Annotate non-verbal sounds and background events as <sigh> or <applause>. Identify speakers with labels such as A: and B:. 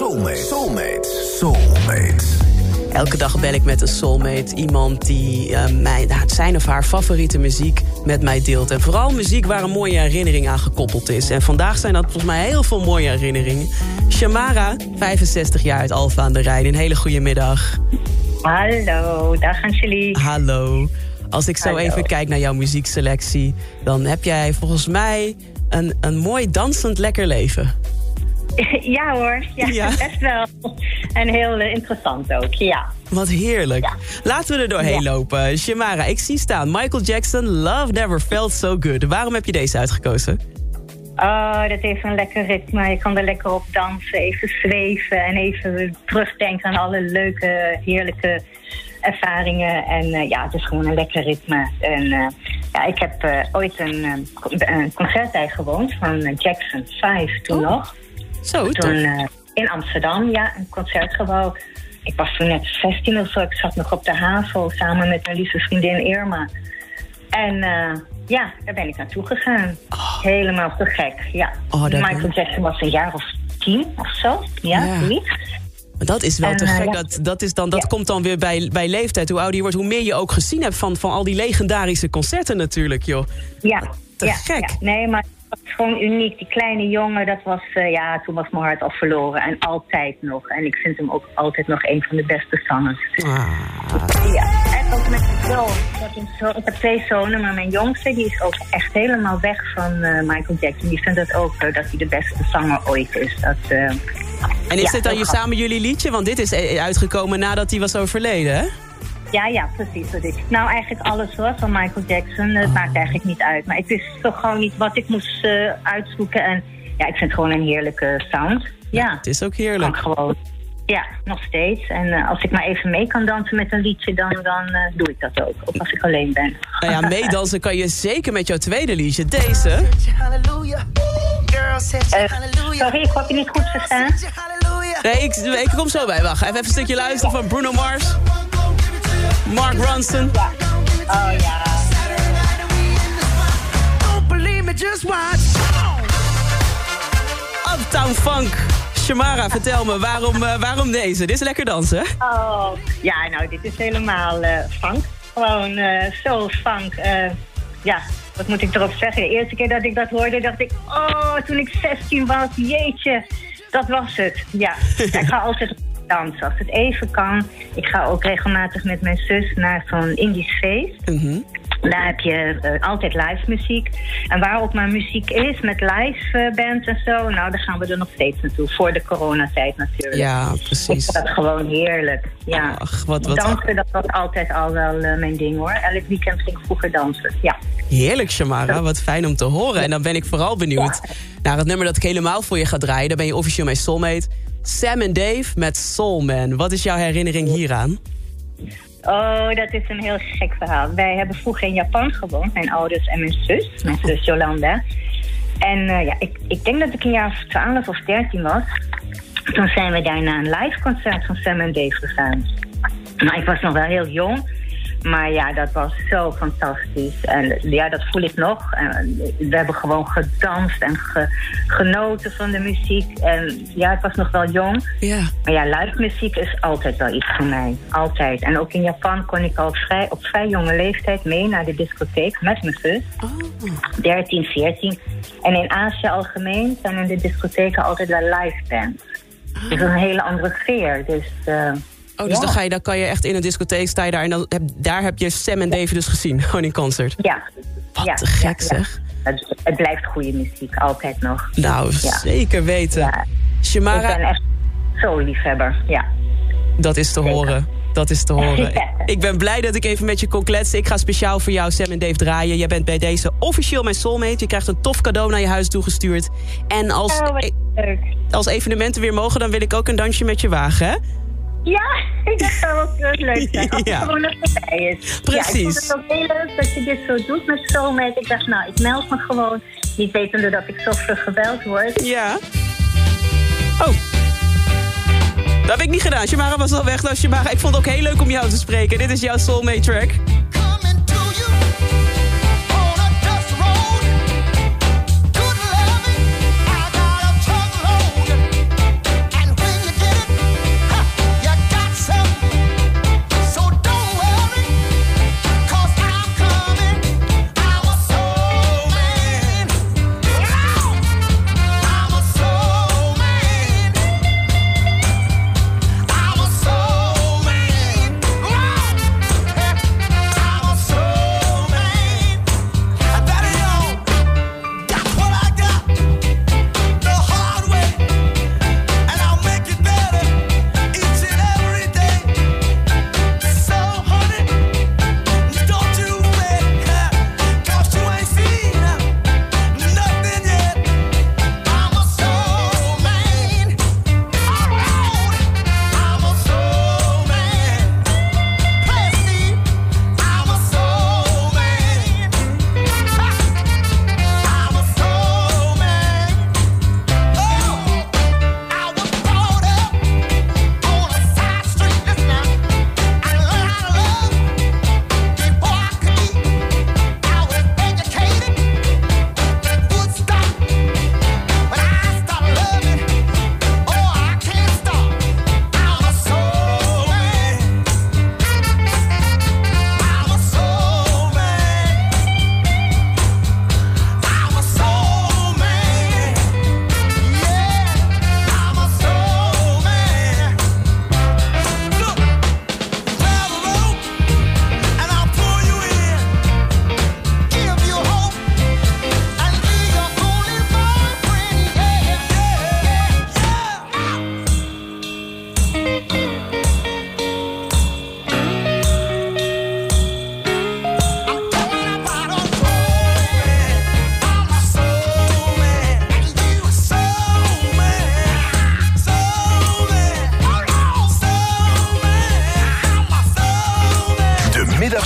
A: Soulmate. Soulmate. Soulmate.
B: Elke dag bel ik met een soulmate. Iemand die uh, mij, nou, zijn of haar favoriete muziek met mij deelt. En vooral muziek waar een mooie herinnering aan gekoppeld is. En vandaag zijn dat volgens mij heel veel mooie herinneringen. Shamara, 65 jaar uit Alfa aan de Rijn. Een hele goede middag.
C: Hallo, dag Angelique.
B: Hallo. Als ik zo
C: Hallo.
B: even kijk naar jouw muziekselectie... dan heb jij volgens mij een, een mooi dansend lekker leven. <laughs>
C: Ja hoor, ja,
B: Ja. <laughs>
C: best wel. En heel eh, interessant ook, ja.
B: Wat heerlijk.
C: Ja.
B: Laten we er doorheen
C: Ja.
B: lopen. Shamara, ik zie staan Michael Jackson, Love Never Felt So Good. Waarom heb je deze uitgekozen?
C: Oh, dat heeft een lekker ritme. Je kan er lekker op dansen, even zweven en even terugdenken aan alle leuke, heerlijke ervaringen. En eh, ja, het is gewoon een lekker ritme. En eh, ja, ik heb ooit een, een concert bijgewoond van Jackson 5 toen
B: Oh.
C: nog.
B: Zo,
C: Toen eh, in Amsterdam, ja, een concertgebouw. Ik was toen net 16 of zo. Ik zat nog op de HAVO samen met mijn lieve vriendin Irma. En eh, ja, daar ben ik naartoe gegaan. Helemaal te gek, ja.
B: Oh,
C: Michael Jackson was een jaar of tien of zo. Ja,
B: Ja. Dat is wel
C: En,
B: te
C: eh,
B: gek.
C: ja.
B: Dat, dat, is dan, dat
C: Ja.
B: komt dan weer bij, bij leeftijd. Hoe ouder je wordt, hoe meer je ook gezien hebt van, van al die legendarische concerten natuurlijk, joh.
C: Ja,
B: te gek.
C: Nee, maar gewoon uniek. Die kleine jongen, dat was, eh, ja, toen was mijn hart al verloren. En altijd nog. En ik vind hem ook altijd nog een van de beste zangers.
B: Ah,
C: Ja, en ook met mijn zoon. Dat Ik heb twee zonen, maar mijn jongste die is ook echt helemaal weg van eh, Michael Jackson. Die vindt het ook eh, dat hij de beste zanger ooit is. Dat,
B: En is
C: Ja,
B: dit dan je, samen jullie liedje? Want dit is uitgekomen nadat hij was overleden, hè?
C: Ja, ja, precies. Dat is. Nou, eigenlijk alles hoor van Michael Jackson. Het maakt eigenlijk niet uit. Maar ik wist toch gewoon niet wat ik moest eh, uitzoeken. En ja, ik vind het gewoon een heerlijke sound. Ja,
B: Het is ook
C: kan
B: heerlijk.
C: gewoon. Ja, nog steeds. En eh, als ik maar even mee kan dansen met een liedje, dan, dan eh, doe ik dat ook. Ook als ik alleen ben.
B: Nou ja, meedansen kan je zeker met jouw tweede liedje. Deze.
C: Eh, sorry, ik heb je niet goed verstaan.
B: Nee, ik, ik kom zo bij. Wacht, even een stukje luisteren van Bruno Mars. Mark Ronson.
C: Oh ja.
D: Don't believe me, just watch.
B: Uptown Funk. Shamara, vertel me, waarom, eh, waarom deze? Dit is lekker dansen?
C: Oh, ja, nou, dit is helemaal eh funk. Gewoon eh zo funk. Ja, wat moet ik erop zeggen? De eerste keer dat ik dat hoorde, dacht ik... Oh, toen ik 16 was, jeetje, dat was het. Ja, Ja, <laughs> ik ga altijd dansen als het even kan. Ik ga ook regelmatig met mijn zus naar zo'n Indisch feest.
B: Mhm.
C: Daar heb je eh, altijd live muziek. En waar ook maar muziek is, met live eh, bands en zo... nou, daar gaan we er nog steeds naartoe. Voor de coronatijd natuurlijk.
B: Ja,
C: Ik
B: precies.
C: vind dat gewoon heerlijk. Ja.
B: Ach, wat, wat
C: Dansen, dat was altijd al wel eh, mijn ding hoor. Elk weekend ging ik vroeger dansen. Ja.
B: heerlijk, Shamara. Wat fijn om te horen. En dan ben ik vooral benieuwd naar het nummer dat ik helemaal voor je ga draaien. Daar ben je officieel mijn soulmate. Sam en Dave met Soulman. Wat is jouw herinnering hieraan?
C: Oh, dat is een heel gek verhaal. Wij hebben vroeger in Japan gewoond, mijn ouders en mijn zus, mijn zus Jolanda. En eh, ja, ik, ik denk dat ik een jaar of 12 of 13 was. Toen zijn we daar naar een live concert van Sam en Dave gegaan. Nou, ik was nog wel heel jong. Maar ja, dat was zo fantastisch. En ja, dat voel ik nog. En we hebben gewoon gedanst en ge- genoten van de muziek. En ja, ik was nog wel jong.
B: Ja.
C: Maar ja, live muziek is altijd wel iets voor mij. Altijd. En ook in Japan kon ik al vrij, op vrij jonge leeftijd mee naar de discotheek met mijn zus. 13, 14. En in Azië algemeen zijn in de discotheken altijd wel live bands. Dus een hele andere sfeer. Dus, eh,
B: Oh, dus
C: ja.
B: dan, ga je, dan kan je echt in een discotheek sta je daar... en dan heb, daar heb je Sam en Dave dus gezien, <laughs> gewoon in concert.
C: Ja.
B: Wat
C: ja,
B: gek, zeg.
C: Het, het blijft goede muziek, altijd nog.
B: Nou, zeker weten.
C: Ik ben echt zo liefhebber, ja.
B: dat is te
C: Zeker.
B: horen. Dat is te horen. <laughs> Ik ben blij dat ik even met je kon kletsen. Ik ga speciaal voor jou Sam en Dave draaien. Jij bent bij deze officieel mijn soulmate. Je krijgt een tof cadeau naar je huis toegestuurd. En als...
C: Oh, leuk.
D: als evenementen weer mogen, dan wil ik ook een dansje met je wagen, hè?
C: Ja, dat zou wel heel leuk zijn. Als <laughs>
D: Ja.
C: het gewoon nog erbij is.
D: Precies.
C: Ja, ik vond het ook heel leuk dat je dit zo doet met Soulmate. Ik dacht, nou, ik meld me gewoon. Niet wetende dat ik zo vlug gebeld word.
D: Ja. Oh. Dat heb ik niet gedaan. Shamara was al weg. Nou, Shamara, ik vond het ook heel leuk om jou te spreken. Dit is jouw soulmate track.